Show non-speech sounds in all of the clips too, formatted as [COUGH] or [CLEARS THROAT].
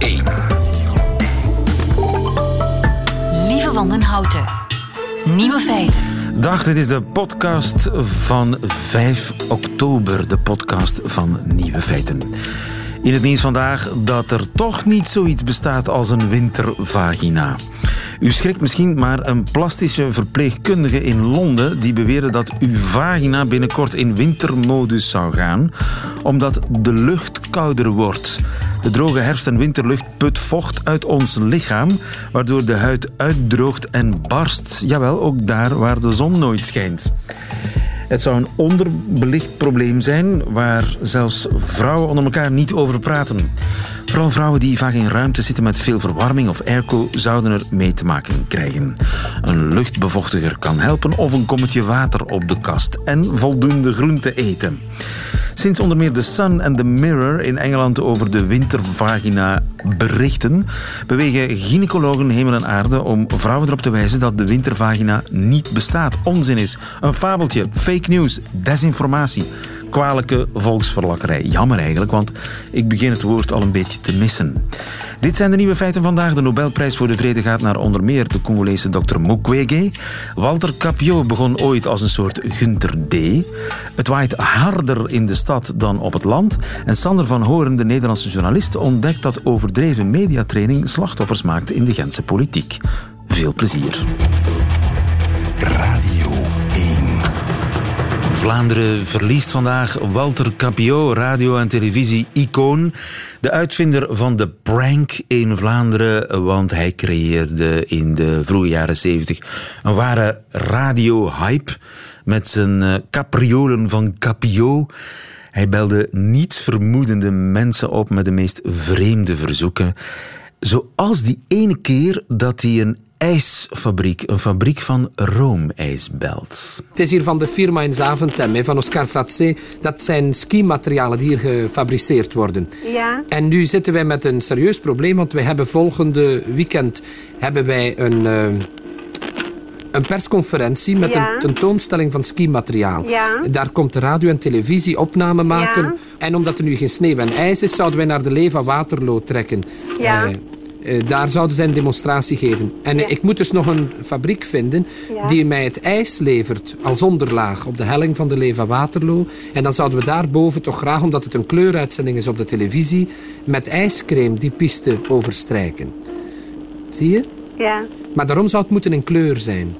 1. Lieve Wandenhouten. Nieuwe feiten. Dag, dit is de podcast van 5 oktober, de podcast van Nieuwe Feiten. In het nieuws vandaag dat er toch niet zoiets bestaat als een wintervagina. U schrikt misschien, maar een plastische verpleegkundige in Londen die beweerde dat uw vagina binnenkort in wintermodus zou gaan, omdat de lucht kouder wordt. De droge herfst- en winterlucht put vocht uit ons lichaam, waardoor de huid uitdroogt en barst. Jawel, ook daar waar de zon nooit schijnt. Het zou een onderbelicht probleem zijn waar zelfs vrouwen onder elkaar niet over praten. Vooral vrouwen die vaak in ruimte zitten met veel verwarming of airco zouden er mee te maken krijgen. Een luchtbevochtiger kan helpen of een kommetje water op de kast en voldoende groente eten. Sinds onder meer The Sun en The Mirror in Engeland over de wintervagina berichten, bewegen gynaecologen hemel en aarde om vrouwen erop te wijzen dat de wintervagina niet bestaat. Onzin is. Een fabeltje, fake news, desinformatie. Kwalijke volksverlakkerij. Jammer eigenlijk, want ik begin het woord al een beetje te missen. Dit zijn de nieuwe feiten vandaag. De Nobelprijs voor de Vrede gaat naar onder meer de Congolese dokter Mukwege. Walter Capio begon ooit als een soort Gunter D. Het waait harder in de stad dan op het land. En Sander van Horen, de Nederlandse journalist, ontdekt dat overdreven mediatraining slachtoffers maakt in de Gentse politiek. Veel plezier. Radio 1. Vlaanderen verliest vandaag Walter Capio, radio- en televisie-icoon. De uitvinder van de prank in Vlaanderen, want hij creëerde in de vroege jaren 70 een ware radio-hype met zijn eh, capriolen van Capio. Hij belde niets vermoedende mensen op met de meest vreemde verzoeken. Zoals die ene keer dat hij een ijsfabriek, een fabriek van roomijs belt. Het is hier van de firma in Zaventem, van Oscar Fratzé. Dat zijn skimaterialen die hier gefabriceerd worden. Ja. En nu zitten wij met een serieus probleem, want wij hebben volgende weekend hebben wij een, eh, een persconferentie met Ja. een tentoonstelling van skimateriaal. Ja. Daar komt de radio en televisie opname maken. Ja. En omdat er nu geen sneeuw en ijs is, zouden wij naar de Leva Waterloo trekken. Ja. Eh, eh, daar zouden zij een demonstratie geven. En eh, Ja. ik moet dus nog een fabriek vinden Ja. die mij het ijs levert als onderlaag op de helling van de Leva Waterloo. En dan zouden we daarboven toch graag, omdat het een kleuruitzending is op de televisie, met ijscreme die piste overstrijken. Zie je? Ja. Maar daarom zou het moeten in kleur zijn.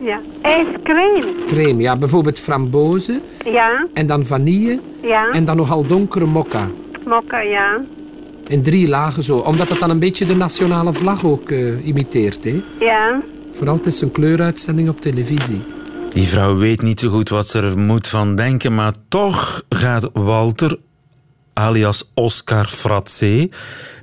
Ja. Ijscreme. Creme, ja, bijvoorbeeld frambozen Ja. en dan vanille Ja. en dan nogal donkere mokka. Mokka, ja. In drie lagen zo, omdat het dan een beetje de nationale vlag ook eh, imiteert. Hè? Ja. Vooral het is een kleuruitzending op televisie. Die vrouw weet niet zo goed wat ze er moet van denken, maar toch gaat Walter, alias Oscar Fratzé,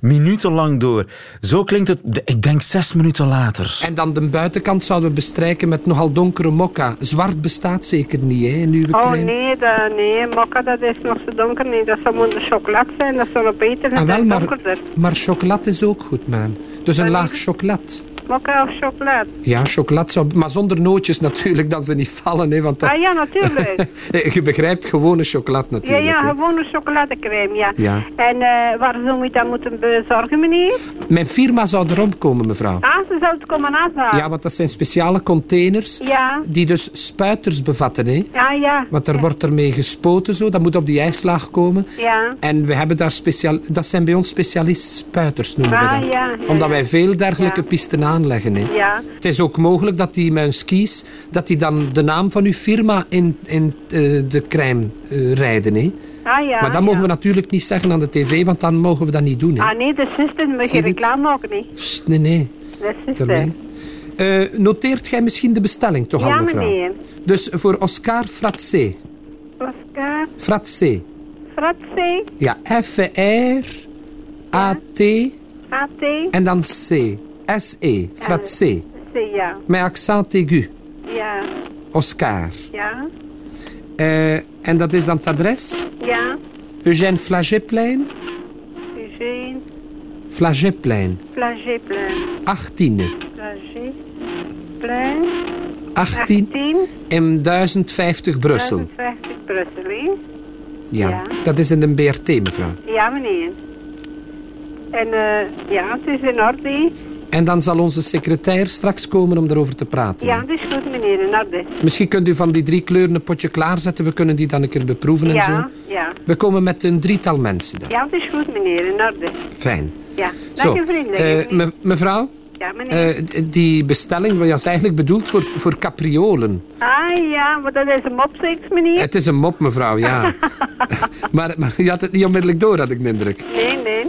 minutenlang door. Zo klinkt het, ik denk zes minuten later. En dan de buitenkant zouden we bestrijken met nogal donkere mokka. Zwart bestaat zeker niet hè, in uw Oh nee, dat, nee, mokka dat is nog zo donker. Nee, dat zou moeten chocolade zijn. Dat zou nog beter Ah, zijn. wel, maar, maar chocolade is ook goed, man. Dus een laag chocolade. Mokka of chocolade? Ja, chocolade. Maar zonder nootjes natuurlijk, dat ze niet vallen. Hè, want dat... Ah ja, natuurlijk. [LAUGHS] Je begrijpt gewone chocolade ja, natuurlijk. ja, hè. gewone chocoladecrème, ja. Ja. En eh, waar zou je dat moeten bezorgen, meneer? Mijn firma zou erom komen, mevrouw. Ah, ze zou het komen afhalen. Ja, want dat zijn speciale containers Ja. die dus spuiters bevatten. Hè. Ja, ja. Want er wordt ermee gespoten zo, dat moet op die ijslaag komen. Ja. En we hebben daar speciaal, dat zijn bij ons specialist spuiters noemen we Ah, dat. ja, ja, Omdat ja. wij veel dergelijke Ja. pisten aanleggen. Hè. Ja. Het is ook mogelijk dat die met hun skis, dat die dan de naam van uw firma in, in eh, de crème eh, rijden. Hè. Ah ja. maar dat mogen ja. we natuurlijk niet zeggen aan de tv, want dan mogen we dat niet doen. Hè. Ah nee, de zuster je je dit? reclame maken, niet. Sst, nee, nee. De zuster. Eh, noteert jij misschien de bestelling toch al, Ja, mevrouw? meneer. Dus voor Oscar Fratzé. Oscar Fratzé. Fratse, Ja, F-R-A-T A-T, en dan C. S-E. Fratzé. C, ja. Met accent aigu. Ja, Oscar. ja, Eh, en dat is dan het adres? ja. Eugène Flageplein. Eugène, Flageplein. Flagéplein, 18. Flagéplein, 18 18, in 1050 Brussel. 1050 Brussel, hè? Ja. ja. Dat is in de BRT, mevrouw. Ja, meneer. En eh, ja, het is in orde. En dan zal onze secretair straks komen om daarover te praten. Ja, het is goed, meneer, in orde. Misschien kunt u van die drie kleuren een potje klaarzetten. We kunnen die dan een keer beproeven en zo. Ja, ja. We komen met een drietal mensen dan. Ja, het is goed, meneer, in orde. Fijn. Ja, Zo, dank vriendelijk. eh, me- mevrouw, ja, meneer. eh, die bestelling was eigenlijk bedoeld voor, voor capriolen. ah, ja, maar dat is een mop, zegt meneer. Het is een mop, mevrouw, ja. [LAUGHS] [LAUGHS] maar, maar je had het niet onmiddellijk door, had ik de indruk. Nee, nee.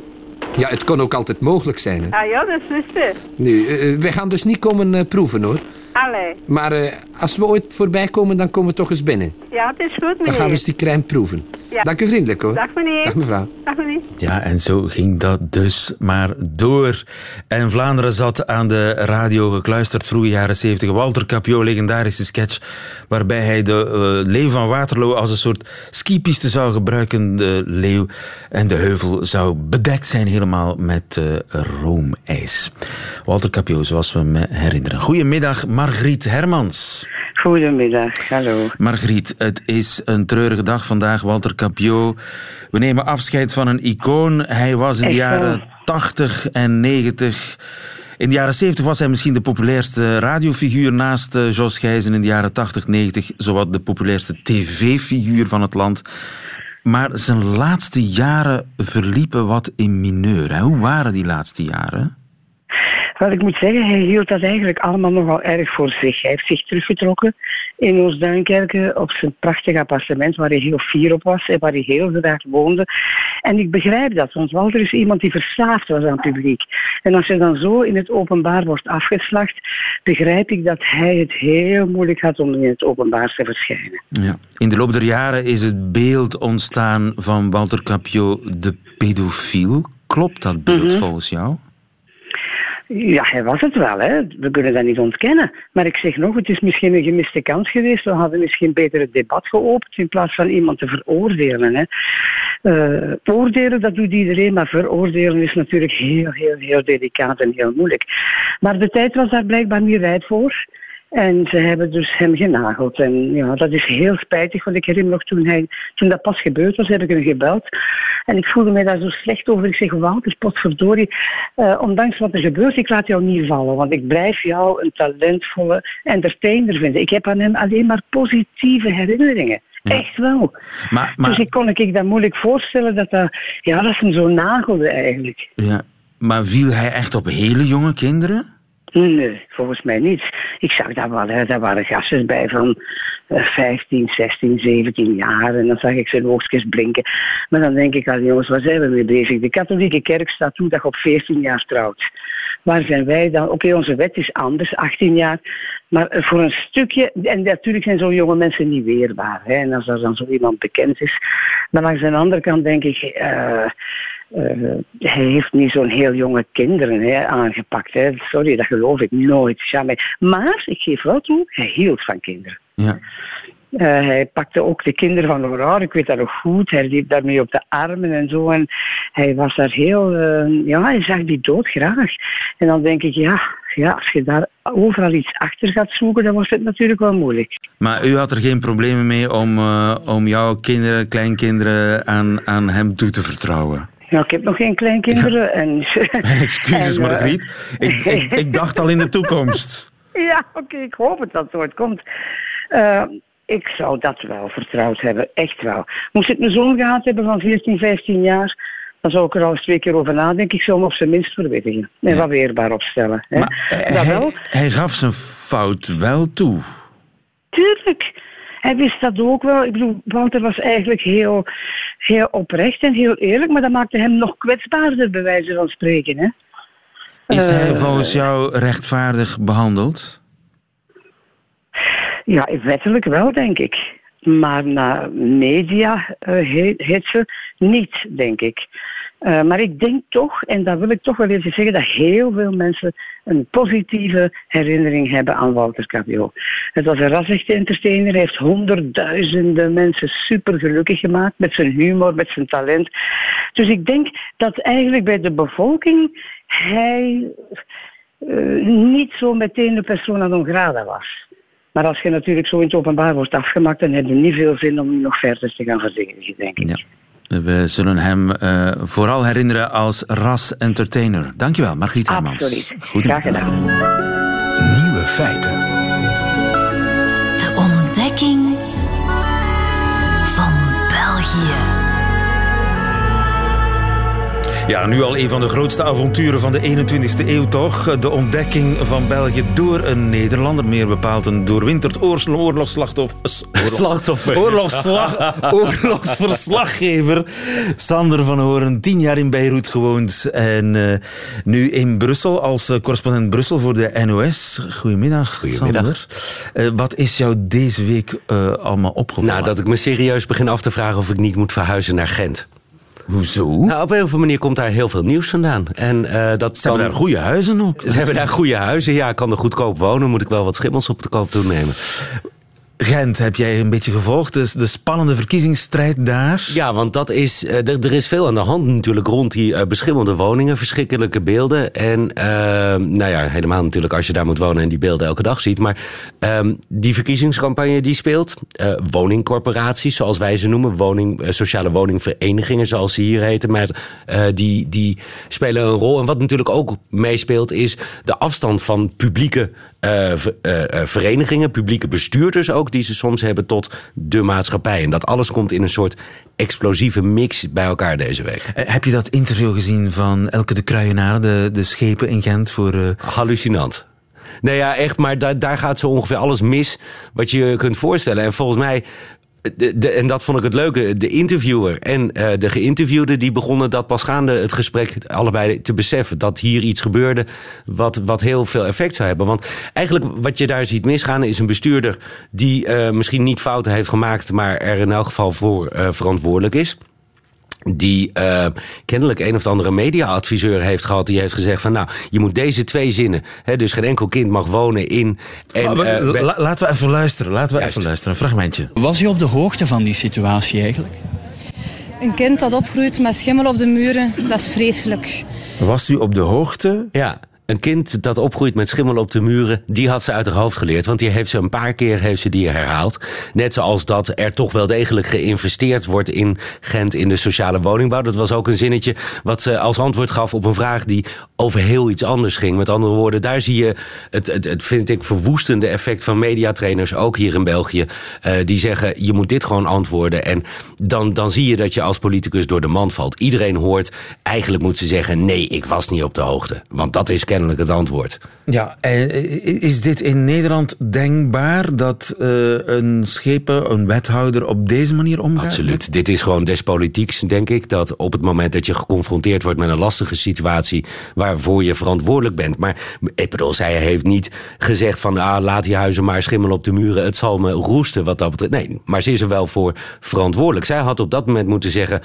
Ja, het kon ook altijd mogelijk zijn. Hè. Ah ja, dat is het. Nu, eh, eh, wij gaan dus niet komen eh, proeven, hoor. Allee. Maar eh, als we ooit voorbij komen, dan komen we toch eens binnen. Ja, het is goed, meneer. Dan gaan we eens die crème proeven. Ja. Dank u vriendelijk, hoor. Dag, meneer. Dag, mevrouw. Dag, meneer. Ja, en zo ging dat dus maar door. En Vlaanderen zat aan de radio gekluisterd, vroege jaren 70. Walter Capio, legendarische sketch, waarbij hij de eh, leeuw van Waterloo als een soort skipiste zou gebruiken. De leeuw en de heuvel zou bedekt zijn helemaal met eh, roomijs. Walter Capio, zoals we me herinneren. Goedemiddag, Margriet Hermans. Goedemiddag, hallo. Margriet, het is een treurige dag vandaag. Walter Capio. We nemen afscheid van een icoon. Hij was in de jaren waar? 80 en 90. In de jaren 70 was hij misschien de populairste radiofiguur naast eh, Jos Gijzen. In de jaren 80, 90 zowat de populairste tv-figuur van het land. Maar zijn laatste jaren verliepen wat in mineur. hè. Hoe waren die laatste jaren? Wel, ik moet zeggen, hij hield dat eigenlijk allemaal nogal erg voor zich. Hij heeft zich teruggetrokken in ons Duinkerken op zijn prachtig appartement waar hij heel fier op was en waar hij heel graag woonde. En ik begrijp dat, want Walter is iemand die verslaafd was aan het publiek. En als je dan zo in het openbaar wordt afgeslacht, begrijp ik dat hij het heel moeilijk had om in het openbaar te verschijnen. Ja. In de loop der jaren is het beeld ontstaan van Walter Capio de pedofiel. Klopt dat beeld volgens jou? Ja, hij was het wel, hè. we kunnen dat niet ontkennen. Maar ik zeg nog, het is misschien een gemiste kans geweest. We hadden misschien beter het debat geopend in plaats van iemand te veroordelen. Hè. Eh, oordelen, dat doet iedereen, maar veroordelen is natuurlijk heel, heel, heel delicaat en heel moeilijk. Maar de tijd was daar blijkbaar niet rijp voor. En ze hebben dus hem genageld. En ja, dat is heel spijtig, want ik herinner me nog toen, hij, toen dat pas gebeurd was, heb ik hem gebeld. En ik voelde mij daar zo slecht over. Ik zeg, Wouter, potverdorie, eh, ondanks wat er gebeurt, ik laat jou niet vallen. Want ik blijf jou een talentvolle entertainer vinden. Ik heb aan hem alleen maar positieve herinneringen. Echt wel. Maar, maar, Dus ik kon ik dat moeilijk voorstellen dat dat, ja, dat ze hem zo nagelde eigenlijk. ja, maar viel hij echt op hele jonge kinderen? Nee, volgens mij niet. Ik zag daar wel, daar waren gastjes bij van eh, 15, 16, 17 jaar. En dan zag ik zijn oogstjes blinken. Maar dan denk ik al, jongens, waar zijn we mee bezig? De katholieke kerk staat toe dat je op 14 jaar trouwt. Waar zijn wij dan? Oké, onze wet is anders, 18 jaar. Maar voor een stukje, en natuurlijk zijn zo'n jonge mensen niet weerbaar. Hè, en als er dan zo iemand bekend is. Maar langs de andere kant denk ik. eh, eh, hij heeft niet zo'n heel jonge kinderen hè, aangepakt. Hè. Sorry, dat geloof ik nooit. Jamais. Maar ik geef wel toe, hij hield van kinderen. Ja. Eh, hij pakte ook de kinderen van Aurore, ik weet dat nog goed. Hij liep daarmee op de armen en zo. En hij was daar heel... eh, ja, hij zag die dood graag. En dan denk ik, ja, ja, als je daar overal iets achter gaat zoeken, dan wordt het natuurlijk wel moeilijk. Maar u had er geen problemen mee om, om jouw kinderen, kleinkinderen aan, aan hem toe te vertrouwen? Nou, ik heb nog geen kleinkinderen. En, [LAUGHS] Excuses, en, eh, Margriet. Ik, ik, ik dacht al in de toekomst. [LAUGHS] Ja, oké, ik hoop het dat het ooit komt. Eh, ik zou dat wel vertrouwd hebben, echt wel. Moest ik een zoon gehad hebben van 14, 15 jaar, dan zou ik er al eens twee keer over nadenken. Ik zou hem op zijn minst verwittigen en wat weerbaar opstellen. Hè. Maar dat hij, wel, hij gaf zijn fout wel toe. tuurlijk. Hij wist dat ook wel. Ik bedoel, Walter was eigenlijk heel, heel oprecht en heel eerlijk, maar dat maakte hem nog kwetsbaarder, bij wijze van spreken. Hè. Is hij Eh, volgens jou rechtvaardig behandeld? Ja, wettelijk wel, denk ik. Maar naar media eh, heet, heet ze niet, denk ik. Eh, maar ik denk toch, en dat wil ik toch wel even zeggen, dat heel veel mensen een positieve herinnering hebben aan Walter Capio. Het was een rasechte entertainer, hij heeft honderdduizenden mensen super gelukkig gemaakt met zijn humor, met zijn talent. Dus ik denk dat eigenlijk bij de bevolking hij eh, niet zo meteen de persona non grata was. Maar als je natuurlijk zo in het openbaar wordt afgemaakt, dan heb je niet veel zin om nog verder te gaan verdedigen, denk ik. Ja. We zullen hem uh, vooral herinneren als ras-entertainer. Dankjewel, Margriet Hermans. Absoluut. Graag gedaan. Nieuwe feiten. De ontdekking Ja, nu al een van de grootste avonturen van de 21ste eeuw toch. De ontdekking van België door een Nederlander, meer bepaald een doorwinterd oorlogsslachtoffer. Slachtoffer. Oorlogsslag, [LAUGHS] oorlogsverslaggever. Sander van Horen, tien jaar in Beirut gewoond en uh, nu in Brussel als uh, correspondent Brussel voor de NOS. Goedemiddag, Goedemiddag. Sander. Uh, wat is jou deze week allemaal opgevallen? Nou, dat ik me serieus begin af te vragen of ik niet moet verhuizen naar Gent. Hoezo? Nou, op een of andere manier komt daar heel veel nieuws vandaan. En, uh, dat ze hebben daar goede huizen op. Ze hebben daar goede huizen. Ja, ik kan er goedkoop wonen. Moet ik wel wat schimmels op de koop toenemen. Gent, heb jij een beetje gevolgd? Dus de spannende verkiezingsstrijd daar? Ja, want dat is, er, er is veel aan de hand natuurlijk rond die uh, beschimmelde woningen. Verschrikkelijke beelden. En uh, nou ja, helemaal natuurlijk als je daar moet wonen en die beelden elke dag ziet. Maar uh, die verkiezingscampagne die speelt. Uh, woningcorporaties, zoals wij ze noemen. Woning, sociale woningverenigingen, zoals ze hier heten. Maar die, die spelen een rol. En wat natuurlijk ook meespeelt is de afstand van publieke verenigingen. Publieke bestuurders ook die ze soms hebben tot de maatschappij. En dat alles komt in een soort explosieve mix bij elkaar deze week. Heb je dat interview gezien van Elke de Kruienaar, de, de schepen in Gent? Voor. Hallucinant. Nee, ja, echt, maar daar, daar gaat zo ongeveer alles mis wat je kunt voorstellen. En volgens mij en dat vond ik het leuke. De interviewer en uh, de geïnterviewde die begonnen dat pas gaande het gesprek allebei te beseffen. Dat hier iets gebeurde wat, wat heel veel effect zou hebben. Want eigenlijk wat je daar ziet misgaan is een bestuurder die uh, misschien niet fouten heeft gemaakt, maar er in elk geval voor uh, verantwoordelijk is die uh, kennelijk een of andere mediaadviseur heeft gehad. Die heeft gezegd van nou, je moet deze twee zinnen. Hè, dus geen enkel kind mag wonen in... En, maar, uh, la, laten we even luisteren. Laten we Juist. even luisteren. Een fragmentje. Was u op de hoogte van die situatie eigenlijk? Een kind dat opgroeit met schimmel op de muren, dat is vreselijk. Was u op de hoogte? Ja. Een kind dat opgroeit met schimmel op de muren, die had ze uit haar hoofd geleerd. Want die heeft ze een paar keer heeft ze die herhaald. Net zoals dat er toch wel degelijk geïnvesteerd wordt in Gent in de sociale woningbouw. Dat was ook een zinnetje wat ze als antwoord gaf op een vraag die over heel iets anders ging. Met andere woorden, daar zie je het, het, het vind ik, verwoestende effect van mediatrainers, ook hier in België. Uh, die zeggen, je moet dit gewoon antwoorden. En dan, dan zie je dat je als politicus door de mand valt. Iedereen hoort, eigenlijk moet ze zeggen, nee, ik was niet op de hoogte. Want dat is kennelijk het antwoord. Ja, is dit in Nederland denkbaar dat uh, een schepen, een wethouder op deze manier omgaat? Absoluut. Dit is gewoon des politieks, denk ik. Dat op het moment dat je geconfronteerd wordt met een lastige situatie waarvoor je verantwoordelijk bent. Maar ik bedoel, zij heeft niet gezegd van ah, laat die huizen maar schimmelen op de muren. Het zal me roesten wat dat betreft. Nee, maar ze is er wel voor verantwoordelijk. Zij had op dat moment moeten zeggen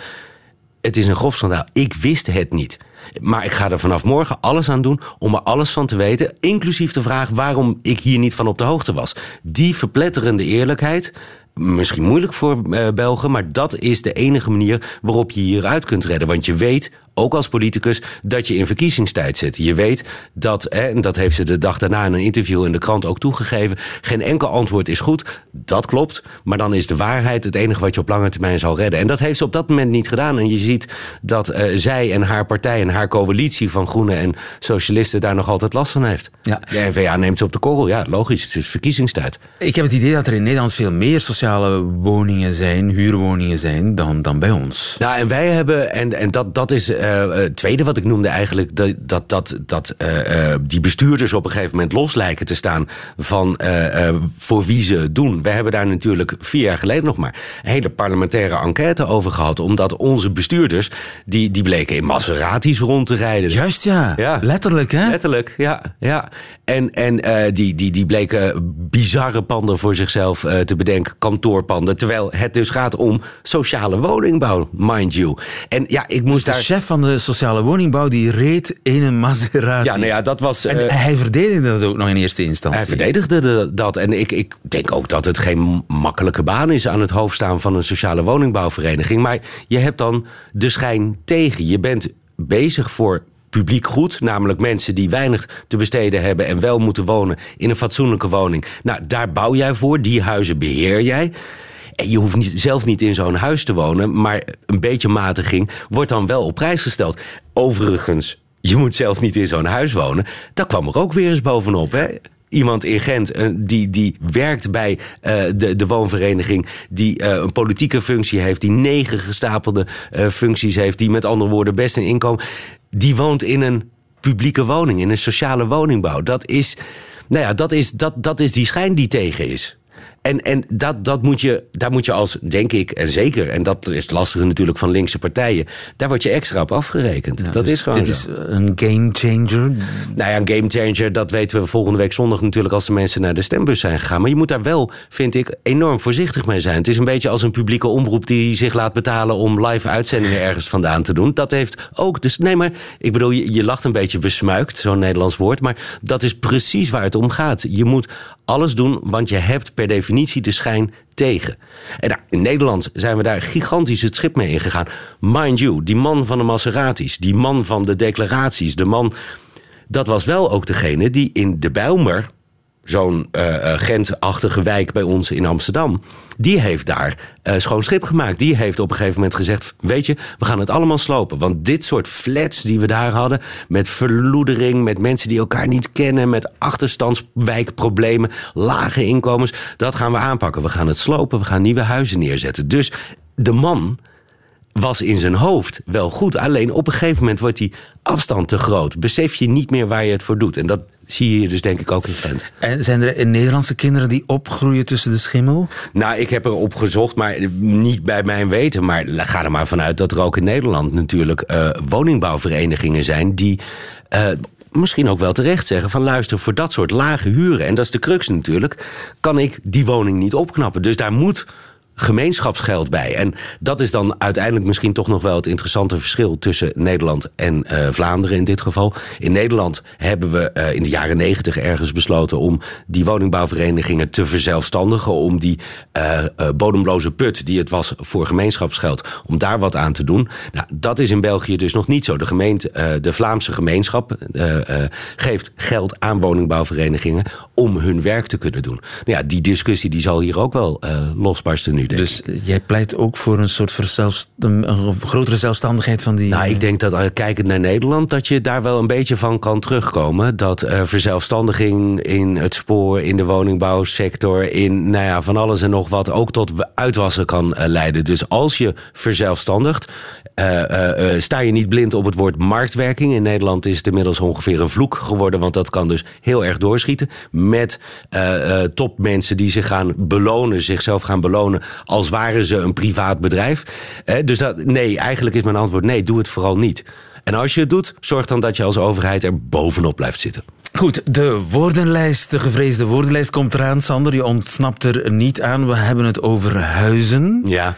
het is een grof schandaal. Ik wist het niet. Maar ik ga er vanaf morgen alles aan doen om er alles van te weten. Inclusief de vraag waarom ik hier niet van op de hoogte was. Die verpletterende eerlijkheid. Misschien moeilijk voor uh, Belgen, maar dat is de enige manier waarop je hieruit kunt redden. Want je weet ook als politicus, dat je in verkiezingstijd zit. Je weet dat, hè, en dat heeft ze de dag daarna in een interview in de krant ook toegegeven, geen enkel antwoord is goed. Dat klopt, maar dan is de waarheid het enige wat je op lange termijn zal redden. En dat heeft ze op dat moment niet gedaan. En je ziet dat uh, zij en haar partij en haar coalitie van Groenen en Socialisten daar nog altijd last van heeft. Ja. De NVA neemt ze op de korrel. Ja, logisch, het is verkiezingstijd. Ik heb het idee dat er in Nederland veel meer sociale woningen zijn, huurwoningen zijn, dan, dan bij ons. Nou, en wij hebben, en, en dat, dat is uh, het tweede wat ik noemde eigenlijk, dat, dat, dat, dat uh, die bestuurders op een gegeven moment los lijken te staan van voor wie ze het doen. We hebben daar natuurlijk vier jaar geleden nog maar een hele parlementaire enquête over gehad, omdat onze bestuurders, die, die bleken in Maseratis rond te rijden. Juist ja, ja. letterlijk hè? Letterlijk, ja. ja. En, en die, die, die bleken bizarre panden voor zichzelf te bedenken, kantoorpanden, terwijl het dus gaat om sociale woningbouw, mind you. En ja, ik moest dus daar... chef van de sociale woningbouw die reed in een Maserati. Ja, nou ja, dat was... En uh, hij verdedigde dat ook nog in eerste instantie. Hij verdedigde de, dat. En ik, ik denk ook dat het geen makkelijke baan is aan het hoofd staan van een sociale woningbouwvereniging. Maar je hebt dan de schijn tegen. Je bent bezig voor publiek goed, namelijk mensen die weinig te besteden hebben en wel moeten wonen in een fatsoenlijke woning. Nou, daar bouw jij voor, die huizen beheer jij. Je hoeft niet, zelf niet in zo'n huis te wonen, maar een beetje matiging wordt dan wel op prijs gesteld. Overigens, je moet zelf niet in zo'n huis wonen. Dat kwam er ook weer eens bovenop. Hè? Iemand in Gent eh, die, die werkt bij eh, de, de woonvereniging, die eh, een politieke functie heeft, die negen gestapelde functies heeft, die met andere woorden best een inkomen, die woont in een publieke woning, in een sociale woningbouw. Dat is, nou ja, dat is, dat, dat is die schijn die tegen is. En, en dat, dat moet je, daar moet je als, denk ik, en zeker, en dat is het lastige natuurlijk van linkse partijen, daar word je extra op afgerekend. dat Dus is gewoon Dit zo. is een game changer. Nou ja, een game changer, dat weten we volgende week zondag natuurlijk als de mensen naar de stembus zijn gegaan. Maar je moet daar wel, vind ik, enorm voorzichtig mee zijn. Het is een beetje als een publieke omroep die zich laat betalen om live uitzendingen ergens vandaan te doen. Dat heeft ook, dus nee, maar ik bedoel, je, je lacht een beetje besmuikt, zo'n Nederlands woord. Maar dat is precies waar het om gaat. Je moet alles doen, want je hebt per definitie de schijn tegen. En nou, in Nederland zijn we daar gigantisch het schip mee ingegaan. Mind you, die man van de Maseratis, die man van de declaraties, de man dat was wel ook degene die in de Bijlmer, zo'n eh, Gent-achtige wijk bij ons in Amsterdam, die heeft daar eh, schoon schip gemaakt. Die heeft op een gegeven moment gezegd: Weet je, we gaan het allemaal slopen. Want dit soort flats die we daar hadden, met verloedering, met mensen die elkaar niet kennen, met achterstandswijkproblemen, lage inkomens, dat gaan we aanpakken. We gaan het slopen, we gaan nieuwe huizen neerzetten. Dus de man was in zijn hoofd wel goed. Alleen op een gegeven moment wordt die afstand te groot. Besef je niet meer waar je het voor doet. En dat zie je hier dus denk ik ook in Gent. En zijn er Nederlandse kinderen die opgroeien tussen de schimmel? Nou, ik heb erop gezocht, maar niet bij mijn weten. Maar ga er maar vanuit dat er ook in Nederland natuurlijk eh, woningbouwverenigingen zijn die. eh, Misschien ook wel terecht zeggen van luister, voor dat soort lage huren, en dat is de crux natuurlijk, kan ik die woning niet opknappen. Dus daar moet gemeenschapsgeld bij. En dat is dan uiteindelijk misschien toch nog wel het interessante verschil tussen Nederland en eh, Vlaanderen in dit geval. In Nederland hebben we eh, in de jaren negentig ergens besloten om die woningbouwverenigingen te verzelfstandigen. Om die eh, bodemloze put die het was voor gemeenschapsgeld, om daar wat aan te doen. Nou, dat is in België dus nog niet zo. De gemeente, de Vlaamse gemeenschap geeft geld aan woningbouwverenigingen om hun werk te kunnen doen. Nou ja, die discussie die zal hier ook wel losbarsten nu. Dus jij pleit ook voor een soort een, grotere zelfstandigheid van die... Nou, ik denk dat uh, kijkend naar Nederland, dat je daar wel een beetje van kan terugkomen. Dat uh, verzelfstandiging in het spoor, in de woningbouwsector, in nou ja, van alles en nog wat ook tot uitwassen kan uh, leiden. Dus als je verzelfstandigt, uh, sta je niet blind op het woord marktwerking. In Nederland is het inmiddels ongeveer een vloek geworden, want dat kan dus heel erg doorschieten. Met topmensen die zich gaan belonen, zichzelf gaan belonen als waren ze een privaat bedrijf. dus dat, nee, eigenlijk is mijn antwoord nee, doe het vooral niet. En als je het doet, zorg dan dat je als overheid er bovenop blijft zitten. Goed, de woordenlijst, de gevreesde woordenlijst komt eraan. Sander, je ontsnapt er niet aan. We hebben het over huizen. Ja.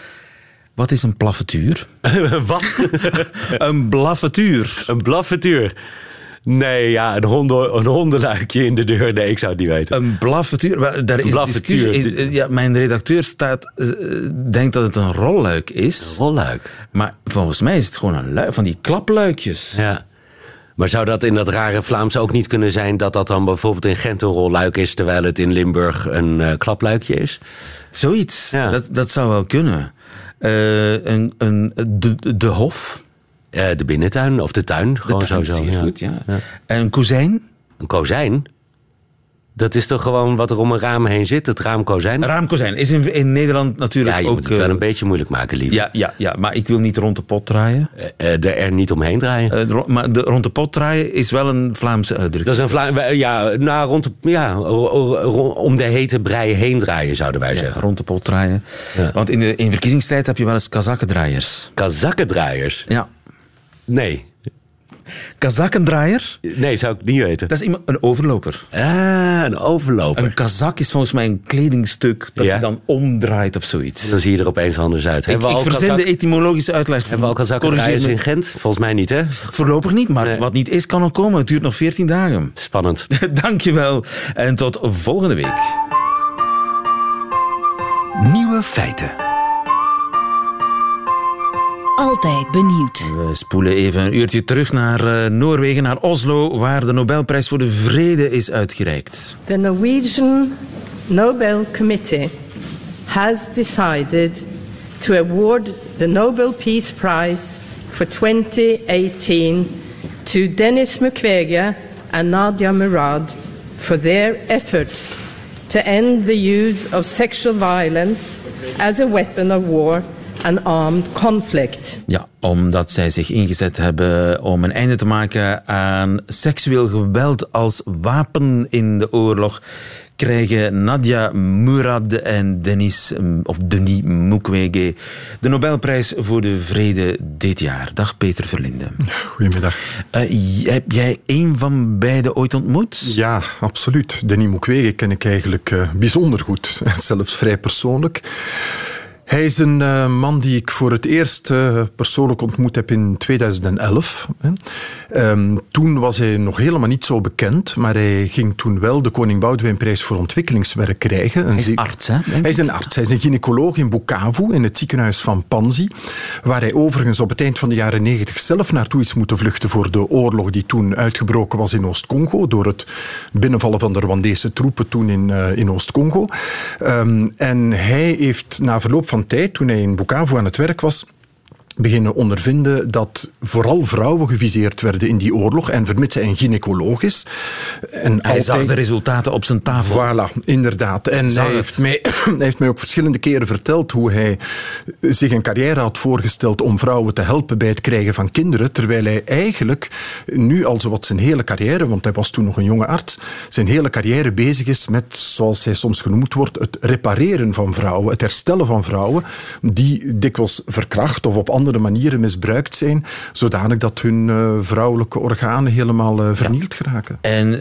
Wat is een plaffetuur? [LAUGHS] Wat? [LAUGHS] een blaffetuur. Een blaffetuur. Nee, ja, een, honden, een hondenluikje in de deur. Nee, ik zou het niet weten. Een blaffetuur. Daar is. Discussie. Ja, mijn redacteur staat, uh, denkt dat het een rolluik is. Een rolluik. Maar volgens mij is het gewoon een luik van die klapluikjes. Ja. Maar zou dat in dat rare Vlaams ook niet kunnen zijn dat dat dan bijvoorbeeld in Gent een rolluik is, terwijl het in Limburg een uh, klapluikje is? Zoiets. Ja. Dat, dat zou wel kunnen. Uh, een, een, de, de hof. Uh, de binnentuin of de tuin, gewoon de tuin, zo. Ja. Goed, ja. ja. En een kozijn? Een kozijn? Dat is toch gewoon wat er om een raam heen zit, het raamkozijn? Raamkozijn is in, in Nederland natuurlijk ja, je ook... moet het wel een beetje moeilijk maken, lief. Ja, ja, ja, maar ik wil niet rond de pot draaien. Uh, er, er niet omheen draaien? Uh, maar de, rond de pot draaien is wel een Vlaamse uitdrukking. Dat is een Vlaamse... Ja, nou, rond de, ja, om de hete brei heen draaien, zouden wij ja, zeggen. rond de pot draaien. Ja. Want in de in verkiezingstijd heb je wel eens kazakkendraaiers. Kazakkendraaiers? Ja. Nee. Kazakkendraaier? Nee, zou ik niet weten. Dat is iemand, een overloper. Ah, een overloper. Een kazak is volgens mij een kledingstuk dat ja? je dan omdraait of zoiets. Dan zie je er opeens anders uit. Ik, ik verzin kazak... de etymologische uitleg. Hebben we al kazakkendraaiers in Gent? Volgens mij niet, hè? Voorlopig niet, maar nee. wat niet is, kan nog komen. Het duurt nog 14 dagen. Spannend. [LAUGHS] Dankjewel. En tot volgende week. Nieuwe feiten. Altijd benieuwd. We spoelen even een uurtje terug naar uh, Noorwegen, naar Oslo, waar de Nobelprijs voor de Vrede is uitgereikt. The Norwegian Nobel Committee has decided to award the Nobel Peace Prize for 2018 to Denis Mukwege and Nadia Murad for their efforts to end the use of sexual violence as a weapon of war and armed conflict. Ja, omdat zij zich ingezet hebben om een einde te maken aan seksueel geweld als wapen in de oorlog krijgen Nadia Murad en Denis, of Denis Mukwege de Nobelprijs voor de Vrede dit jaar. Dag Peter Verlinde. Goedemiddag. Uh, heb jij een van beiden ooit ontmoet? Ja, absoluut. Denis Mukwege ken ik eigenlijk uh, bijzonder goed. [LAUGHS] Zelfs vrij persoonlijk. Hij is een uh, man die ik voor het eerst uh, persoonlijk ontmoet heb in 2011. Um, toen was hij nog helemaal niet zo bekend, maar hij ging toen wel de Koning Boudewijnprijs voor ontwikkelingswerk krijgen. Hij is arts, hè? Hij is een arts. Hij is een gynaecoloog in Bukavu, in het ziekenhuis van Panzi, waar hij overigens op het eind van de jaren 90 zelf naartoe is moeten vluchten voor de oorlog die toen uitgebroken was in Oost-Congo, door het binnenvallen van de Rwandese troepen toen in, uh, in Oost-Congo. Um, en hij heeft na verloop van van tijd, toen hij in Bukavu aan het werk was, beginnen ondervinden dat vooral vrouwen geviseerd werden in die oorlog. En vermits hij een gynaecoloog is. En hij altijd... zag de resultaten op zijn tafel. Voilà, inderdaad. En hij heeft, mij, [CLEARS THROAT] hij heeft, mij, ook verschillende keren verteld hoe hij zich een carrière had voorgesteld om vrouwen te helpen bij het krijgen van kinderen. Terwijl hij eigenlijk nu al zowat zijn hele carrière, want hij was toen nog een jonge arts, zijn hele carrière bezig is met, zoals hij soms genoemd wordt, het repareren van vrouwen. Het herstellen van vrouwen die dikwijls verkracht of op andere andere manieren misbruikt zijn, zodanig dat hun uh, vrouwelijke organen helemaal uh, vernield ja. geraken. En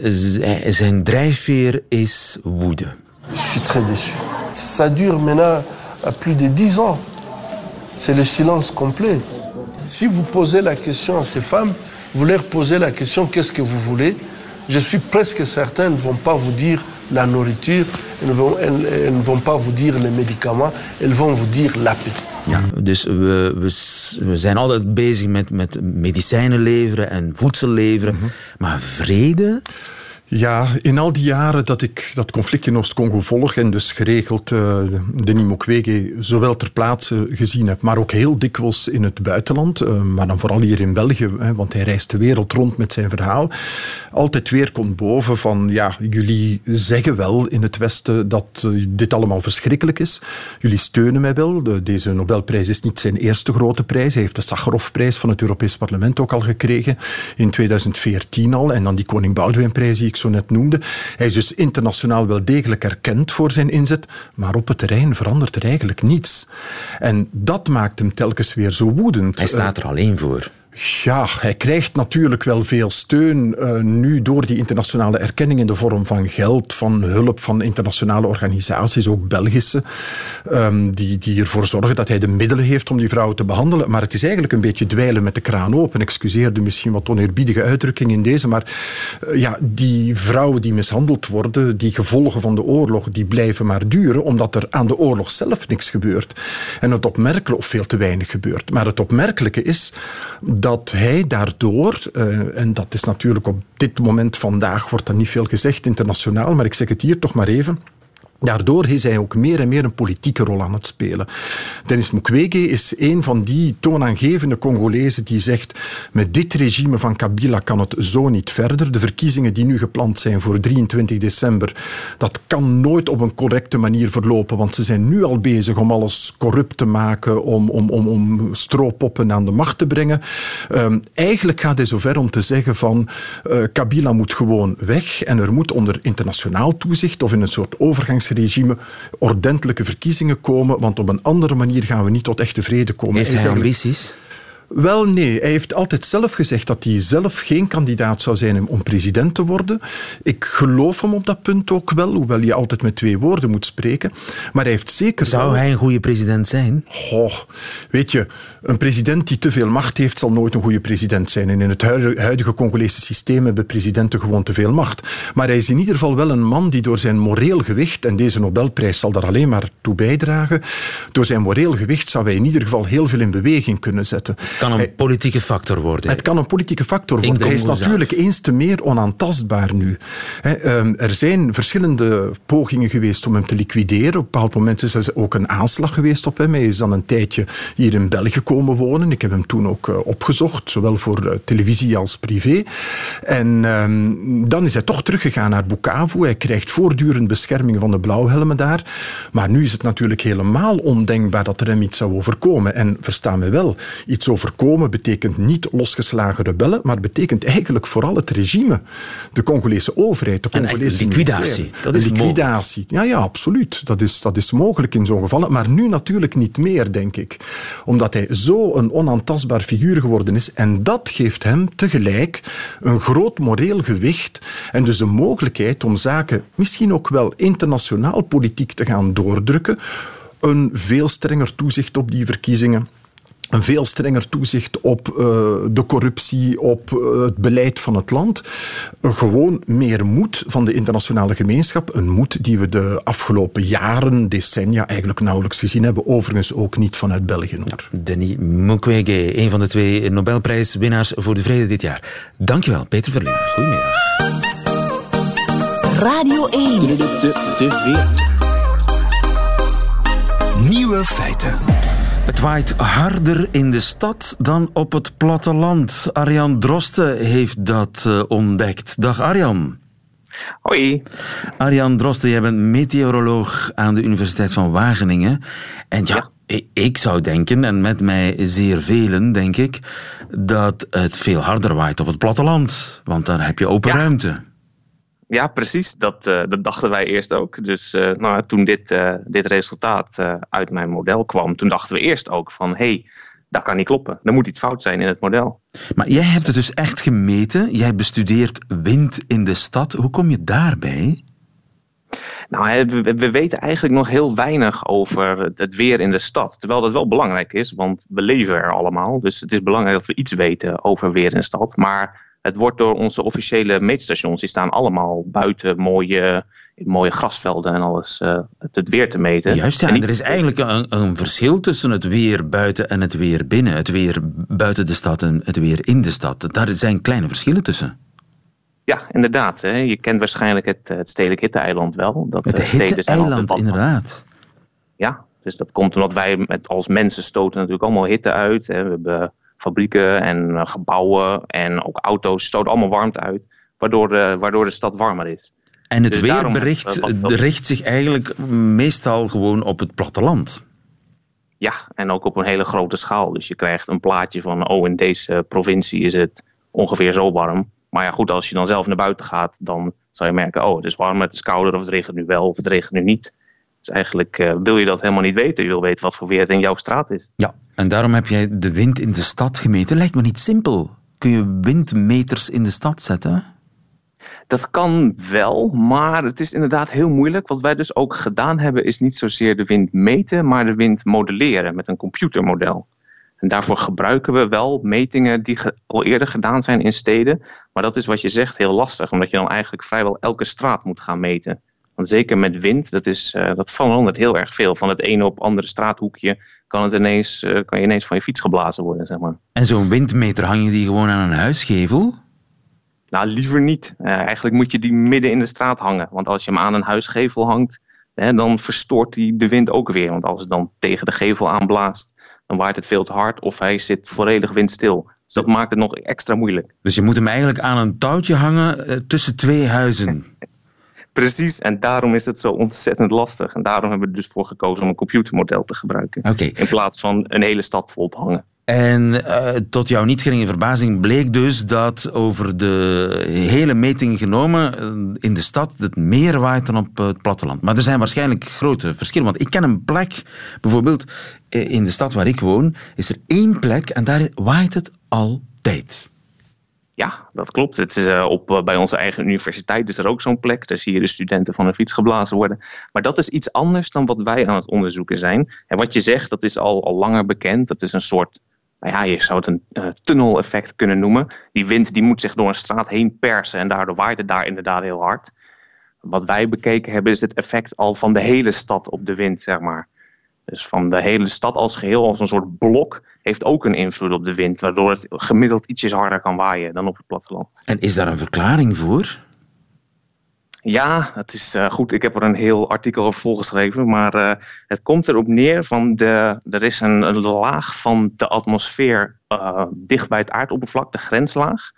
zijn drijfveer is woede. Je suis très déçu. Ça dure maintenant à plus de 10 ans. C'est le silence complet. Si vous posez la question à ces femmes, vous leur posez la question qu'est-ce que vous voulez Je suis presque certain ne vont pas vous dire la nourriture, elles ne, vont, elles, elles vont pas vous dire les médicaments, elles vont vous dire la paix. Ja, dus we, we, we, zijn altijd bezig met, met medicijnen leveren en voedsel leveren. Mm -hmm. Maar vrede? Ja, in al die jaren dat ik dat conflict in Oost-Congo volg en dus geregeld uh, Denis Mukwege zowel ter plaatse gezien heb, maar ook heel dikwijls in het buitenland, uh, maar dan vooral hier in België, hè, want hij reist de wereld rond met zijn verhaal, altijd weer komt boven van, ja, jullie zeggen wel in het Westen dat uh, dit allemaal verschrikkelijk is. Jullie steunen mij wel. De, deze Nobelprijs is niet zijn eerste grote prijs. Hij heeft de Sakharovprijs van het Europees Parlement ook al gekregen in 2014 al. En dan die Koning Boudewijnprijs die ik zo net noemde. Hij is dus internationaal wel degelijk erkend voor zijn inzet, maar op het terrein verandert er eigenlijk niets. En dat maakt hem telkens weer zo woedend. Hij staat er alleen voor. Ja, hij krijgt natuurlijk wel veel steun uh, nu door die internationale erkenning in de vorm van geld, van hulp van internationale organisaties, ook Belgische, um, die, die ervoor zorgen dat hij de middelen heeft om die vrouwen te behandelen. Maar het is eigenlijk een beetje dweilen met de kraan open. Excuseer de misschien wat oneerbiedige uitdrukking in deze, maar uh, ja, die vrouwen die mishandeld worden, die gevolgen van de oorlog, die blijven maar duren, omdat er aan de oorlog zelf niks gebeurt. En het opmerkelijke, of veel te weinig gebeurt. Maar het opmerkelijke is dat hij daardoor, uh, en dat is natuurlijk op dit moment vandaag, wordt er niet veel gezegd internationaal, maar ik zeg het hier toch maar even. Daardoor is hij ook meer en meer een politieke rol aan het spelen. Denis Mukwege is een van die toonaangevende Congolezen die zegt met dit regime van Kabila kan het zo niet verder. De verkiezingen die nu gepland zijn voor 23 december, dat kan nooit op een correcte manier verlopen, want ze zijn nu al bezig om alles corrupt te maken, om, om, om, om stroopoppen aan de macht te brengen. Um, eigenlijk gaat hij zover om te zeggen van uh, Kabila moet gewoon weg en er moet onder internationaal toezicht of in een soort overgangs regime ordentelijke verkiezingen komen, want op een andere manier gaan we niet tot echte vrede komen. Heeft hij, hij ambities? Wel nee, hij heeft altijd zelf gezegd dat hij zelf geen kandidaat zou zijn om president te worden. Ik geloof hem op dat punt ook wel, hoewel je altijd met twee woorden moet spreken. Maar hij heeft zeker... Zou wel... hij een goede president zijn? Goh, weet je, een president die te veel macht heeft, zal nooit een goede president zijn. En in het huidige Congolese systeem hebben presidenten gewoon te veel macht. Maar hij is in ieder geval wel een man die door zijn moreel gewicht, en deze Nobelprijs zal daar alleen maar toe bijdragen, door zijn moreel gewicht zou hij in ieder geval heel veel in beweging kunnen zetten. Het kan een politieke factor worden. Het kan een politieke factor worden. Hij is natuurlijk eens te meer onaantastbaar nu. Ehm, er zijn verschillende pogingen geweest om hem te liquideren. Op een bepaald moment is er ook een aanslag geweest op hem. Hij is dan een tijdje hier in België komen wonen. Ik heb hem toen ook eh, opgezocht, zowel voor eh, televisie als privé. En ehm, dan is hij toch teruggegaan naar Bukavu. Hij krijgt voortdurend bescherming van de blauwhelmen daar. Maar nu is het natuurlijk helemaal ondenkbaar dat er hem iets zou overkomen. En versta me wel, iets overkomen betekent niet losgeslagen rebellen, maar betekent eigenlijk vooral het regime. De Congolese overheid, de Congolese liquidatie. Dat is liquidatie. Ja, ja, absoluut. Dat is, dat is mogelijk in zo'n gevallen. Maar nu natuurlijk niet meer, denk ik. Omdat hij zo een onaantastbaar figuur geworden is. En dat geeft hem tegelijk een groot moreel gewicht. En dus de mogelijkheid om zaken misschien ook wel internationaal politiek te gaan doordrukken. Een veel strenger toezicht op die verkiezingen een veel strenger toezicht op uh, de corruptie, op uh, het beleid van het land. Uh, gewoon meer moed van de internationale gemeenschap. Een moed die we de afgelopen jaren, decennia eigenlijk nauwelijks gezien hebben. Overigens ook niet vanuit België. Hoor. Denis Mukwege, een van de twee Nobelprijswinnaars voor de vrede dit jaar. Dankjewel, Peter Verlinde. Goedemiddag. Radio 1. Nieuwe feiten. Het waait harder in de stad dan op het platteland. Arjan Drosten heeft dat uh, ontdekt. Dag Arjan. Hoi. Arjan Drosten, jij bent meteoroloog aan de Universiteit van Wageningen. En ja, ja. ik zou denken, en met mij zeer velen denk ik, dat het veel harder waait op het platteland. Want dan heb je open ja. ruimte. Ja, precies. Dat, uh, dat dachten wij eerst ook. Dus uh, nou, toen dit, uh, dit resultaat uit mijn model kwam, toen dachten we eerst ook van hé, hey, dat kan niet kloppen. Er moet iets fout zijn in het model. Maar jij hebt het dus echt gemeten. Jij bestudeert wind in de stad. Hoe kom je daarbij? Nou, we, we weten eigenlijk nog heel weinig over het weer in de stad. Terwijl dat wel belangrijk is, want we leven er allemaal. Dus het is belangrijk dat we iets weten over weer in de stad. Maar het wordt door onze officiële meetstations, die staan allemaal buiten mooie, mooie grasvelden en alles, uh, het, weer te meten. Juist, ja. En er is eigenlijk een, een, verschil tussen het weer buiten en het weer binnen. Het weer buiten de stad en het weer in de stad. Daar zijn kleine verschillen tussen. Ja, inderdaad. Hè. Je kent waarschijnlijk het, het stedelijk hitte-eiland wel. Dat het hitte-eiland, inderdaad. Ja, dus dat komt omdat wij met, als mensen stoten natuurlijk allemaal hitte uit. Hè. We hebben fabrieken en eh, gebouwen en ook auto's stoten allemaal warmte uit, waardoor de, waardoor de stad warmer is. En het dus weerbericht uh, richt zich eigenlijk meestal gewoon op het platteland. Ja, en ook op een hele grote schaal. Dus je krijgt een plaatje van, oh, in deze provincie is het ongeveer zo warm. Maar ja, goed, als je dan zelf naar buiten gaat, dan zal je merken, oh, het is warmer, het is kouder, of het regent nu wel, of het regent nu niet. Dus eigenlijk uh, wil je dat helemaal niet weten. Je wil weten wat voor weer het in jouw straat is. Ja, en daarom heb jij de wind in de stad gemeten. Lijkt me niet simpel. Kun je windmeters in de stad zetten? Dat kan wel, maar het is inderdaad heel moeilijk. Wat wij dus ook gedaan hebben, is niet zozeer de wind meten, maar de wind modelleren met een computermodel. En daarvoor gebruiken we wel metingen die al eerder gedaan zijn in steden. Maar dat is wat je zegt heel lastig, omdat je dan eigenlijk vrijwel elke straat moet gaan meten. Want zeker met wind, dat, is, uh, dat verandert heel erg veel. Van het ene op andere straathoekje kan, het ineens, uh, kan je ineens van je fiets geblazen worden. Zeg maar. En zo'n windmeter hang je die gewoon aan een huisgevel? Nou, liever niet. Uh, eigenlijk moet je die midden in de straat hangen. Want als je hem aan een huisgevel hangt, hè, dan verstoort die de wind ook weer. Want als het dan tegen de gevel aanblaast, dan waait het veel te hard of hij zit volledig windstil. Dus dat maakt het nog extra moeilijk. Dus je moet hem eigenlijk aan een touwtje hangen tussen twee huizen. [LAUGHS] Precies, en daarom is het zo ontzettend lastig. En daarom hebben we er dus voor gekozen om een computermodel te gebruiken. Okay. In plaats van een hele stad vol te hangen. En uh, tot jouw niet geringe verbazing bleek dus dat over de hele meting genomen in de stad het meer waait dan op het platteland. Maar er zijn waarschijnlijk grote verschillen. Want ik ken een plek, bijvoorbeeld in de stad waar ik woon, is er één plek en daar waait het altijd. Ja, dat klopt. Het is, uh, op, uh, bij onze eigen universiteit is er ook zo'n plek. Daar zie je de studenten van een fiets geblazen worden. Maar dat is iets anders dan wat wij aan het onderzoeken zijn. En wat je zegt, dat is al, al langer bekend. Dat is een soort, nou ja, je zou het een uh, tunneleffect kunnen noemen. Die wind die moet zich door een straat heen persen en daardoor waait het daar inderdaad heel hard. Wat wij bekeken hebben is het effect al van de hele stad op de wind, zeg maar. Dus van de hele stad als geheel, als een soort blok, heeft ook een invloed op de wind, waardoor het gemiddeld ietsjes harder kan waaien dan op het platteland. En is daar een verklaring voor? Ja, het is uh, goed. Ik heb er een heel artikel over volgeschreven. Maar uh, het komt erop neer van de, er is een, een laag van de atmosfeer uh, dicht bij het aardoppervlak, de grenslaag.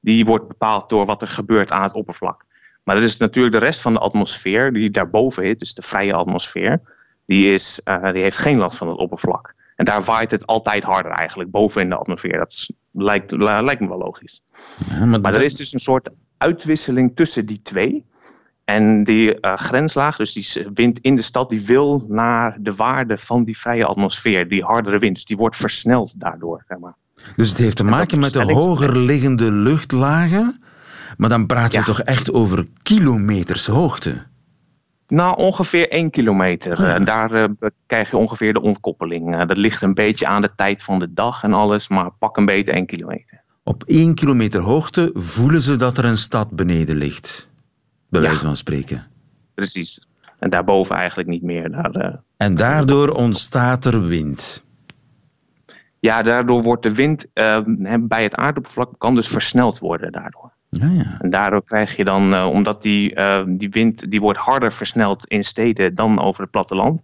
Die wordt bepaald door wat er gebeurt aan het oppervlak. Maar er is natuurlijk de rest van de atmosfeer die daarboven is, dus de vrije atmosfeer. Die, is, die heeft geen last van het oppervlak. En daar waait het altijd harder eigenlijk, boven in de atmosfeer. Dat is, lijkt, lijkt me wel logisch. Ja, maar, maar er is dus een soort uitwisseling tussen die twee. En die uh, grenslaag, dus die wind in de stad, die wil naar de waarde van die vrije atmosfeer, die hardere wind. Dus die wordt versneld daardoor. Zeg maar. Dus het heeft te maken met de hoger liggende luchtlagen, maar dan praat je ja. toch echt over kilometers hoogte? Nou, ongeveer één kilometer. Ja. En daar uh, krijg je ongeveer de ontkoppeling. Uh, dat ligt een beetje aan de tijd van de dag en alles, maar pak een beetje één kilometer. Op één kilometer hoogte voelen ze dat er een stad beneden ligt bij wijze van spreken. Precies. En daarboven eigenlijk niet meer. Daar, uh, en daardoor ontstaat er wind. Ja, daardoor wordt de wind uh, bij het aardoppervlak kan dus versneld worden daardoor. Ja, ja. En daardoor krijg je dan, uh, omdat die, die wind die wordt harder versneld in steden dan over het platteland.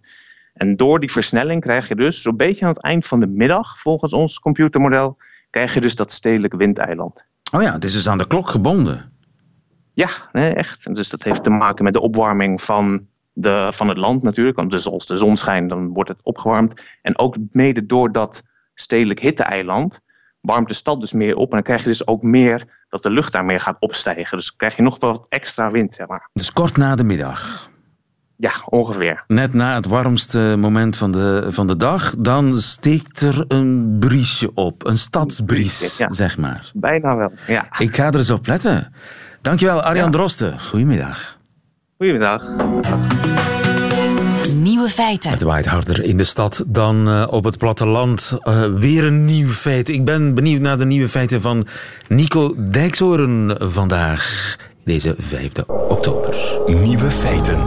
En door die versnelling krijg je dus zo'n beetje aan het eind van de middag, volgens ons computermodel, krijg je dus dat stedelijk windeiland. Oh ja, het is dus aan de klok gebonden. Ja, nee, echt. Dus dat heeft te maken met de opwarming van, de, van het land natuurlijk. Want dus als de zon schijnt, dan wordt het opgewarmd. En ook mede door dat stedelijk hitteeiland warmt de stad dus meer op. En dan krijg je dus ook meer dat de lucht daar meer gaat opstijgen. Dus krijg je nog wat extra wind, zeg maar. Dus kort na de middag. Ja, ongeveer. Net na het warmste moment van de, van de dag, dan steekt er een briesje op. Een stadsbries, ja. zeg maar. Bijna wel, ja. Ik ga er eens op letten. Dankjewel, Arjan ja. Drosten. Goedemiddag. Goedemiddag. Nieuwe feiten. Het waait harder in de stad dan uh, op het platteland. Uh, weer een nieuw feit. Ik ben benieuwd naar de nieuwe feiten van Nico Dijksoren vandaag. Deze 5 oktober. Nieuwe feiten.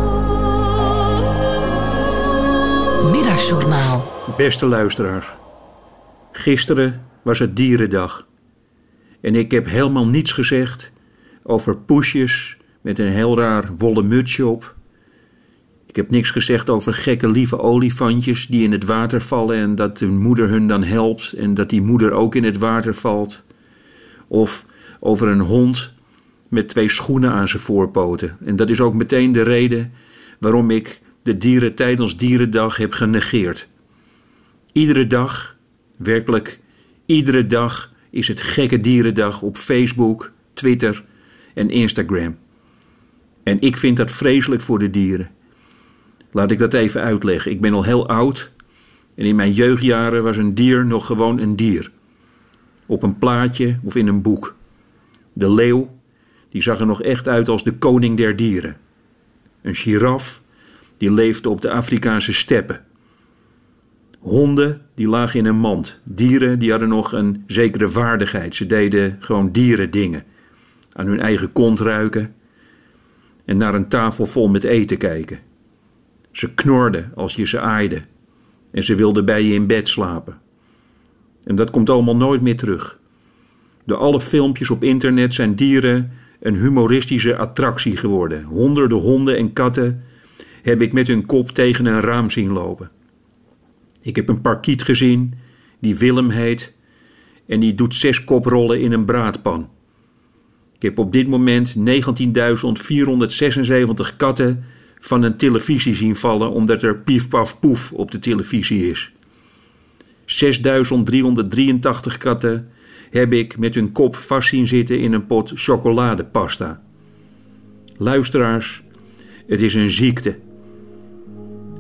Middagjournaal. Beste luisteraars. Gisteren was het dierendag. En ik heb helemaal niets gezegd over poesjes met een heel raar wollen mutsje op. Heb niks gezegd over gekke lieve olifantjes die in het water vallen en dat de moeder hun dan helpt en dat die moeder ook in het water valt. Of over een hond met twee schoenen aan zijn voorpoten. En dat is ook meteen de reden waarom ik de dieren tijdens Dierendag heb genegeerd. Iedere dag, werkelijk iedere dag, is het gekke dierendag op Facebook, Twitter en Instagram. En ik vind dat vreselijk voor de dieren. Laat ik dat even uitleggen. Ik ben al heel oud en in mijn jeugdjaren was een dier nog gewoon een dier. Op een plaatje of in een boek. De leeuw, die zag er nog echt uit als de koning der dieren. Een giraf, die leefde op de Afrikaanse steppen. Honden, die lagen in een mand. Dieren, die hadden nog een zekere waardigheid. Ze deden gewoon dierendingen aan hun eigen kont ruiken en naar een tafel vol met eten kijken. Ze knorden als je ze aaide en ze wilden bij je in bed slapen. En dat komt allemaal nooit meer terug. Door alle filmpjes op internet zijn dieren een humoristische attractie geworden. Honderden honden en katten heb ik met hun kop tegen een raam zien lopen. Ik heb een parkiet gezien die Willem heet en die doet zes koprollen in een braadpan. Ik heb op dit moment 19.476 katten van een televisie zien vallen omdat er pief paf poef op de televisie is. 6.383 katten heb ik met hun kop vast zien zitten in een pot chocoladepasta. Luisteraars, het is een ziekte.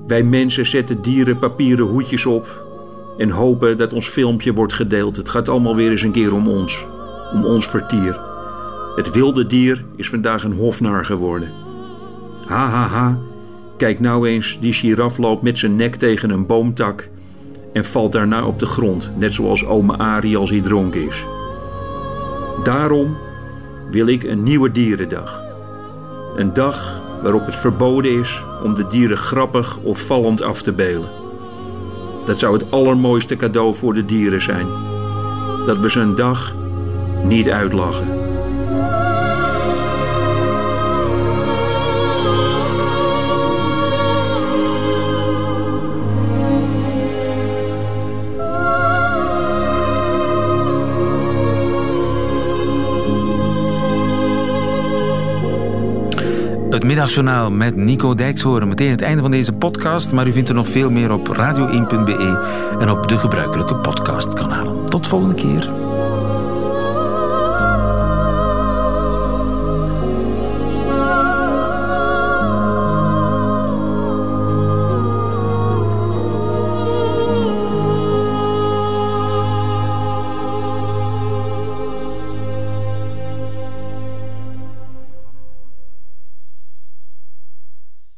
Wij mensen zetten dieren papieren hoedjes op en hopen dat ons filmpje wordt gedeeld. Het gaat allemaal weer eens een keer om ons, om ons vertier. Het wilde dier is vandaag een hofnar geworden. Ha ha ha, kijk nou eens, die giraf loopt met zijn nek tegen een boomtak en valt daarna op de grond, net zoals ome Ari als hij dronken is. Daarom wil ik een nieuwe dierendag. Een dag waarop het verboden is om de dieren grappig of vallend af te beelden. Dat zou het allermooiste cadeau voor de dieren zijn. Dat we ze een dag niet uitlachen. Het middagjournaal met Nico Dijkshoorn. Meteen het einde van deze podcast, maar u vindt er nog veel meer op radio1.be en op de gebruikelijke podcastkanalen. Tot volgende keer.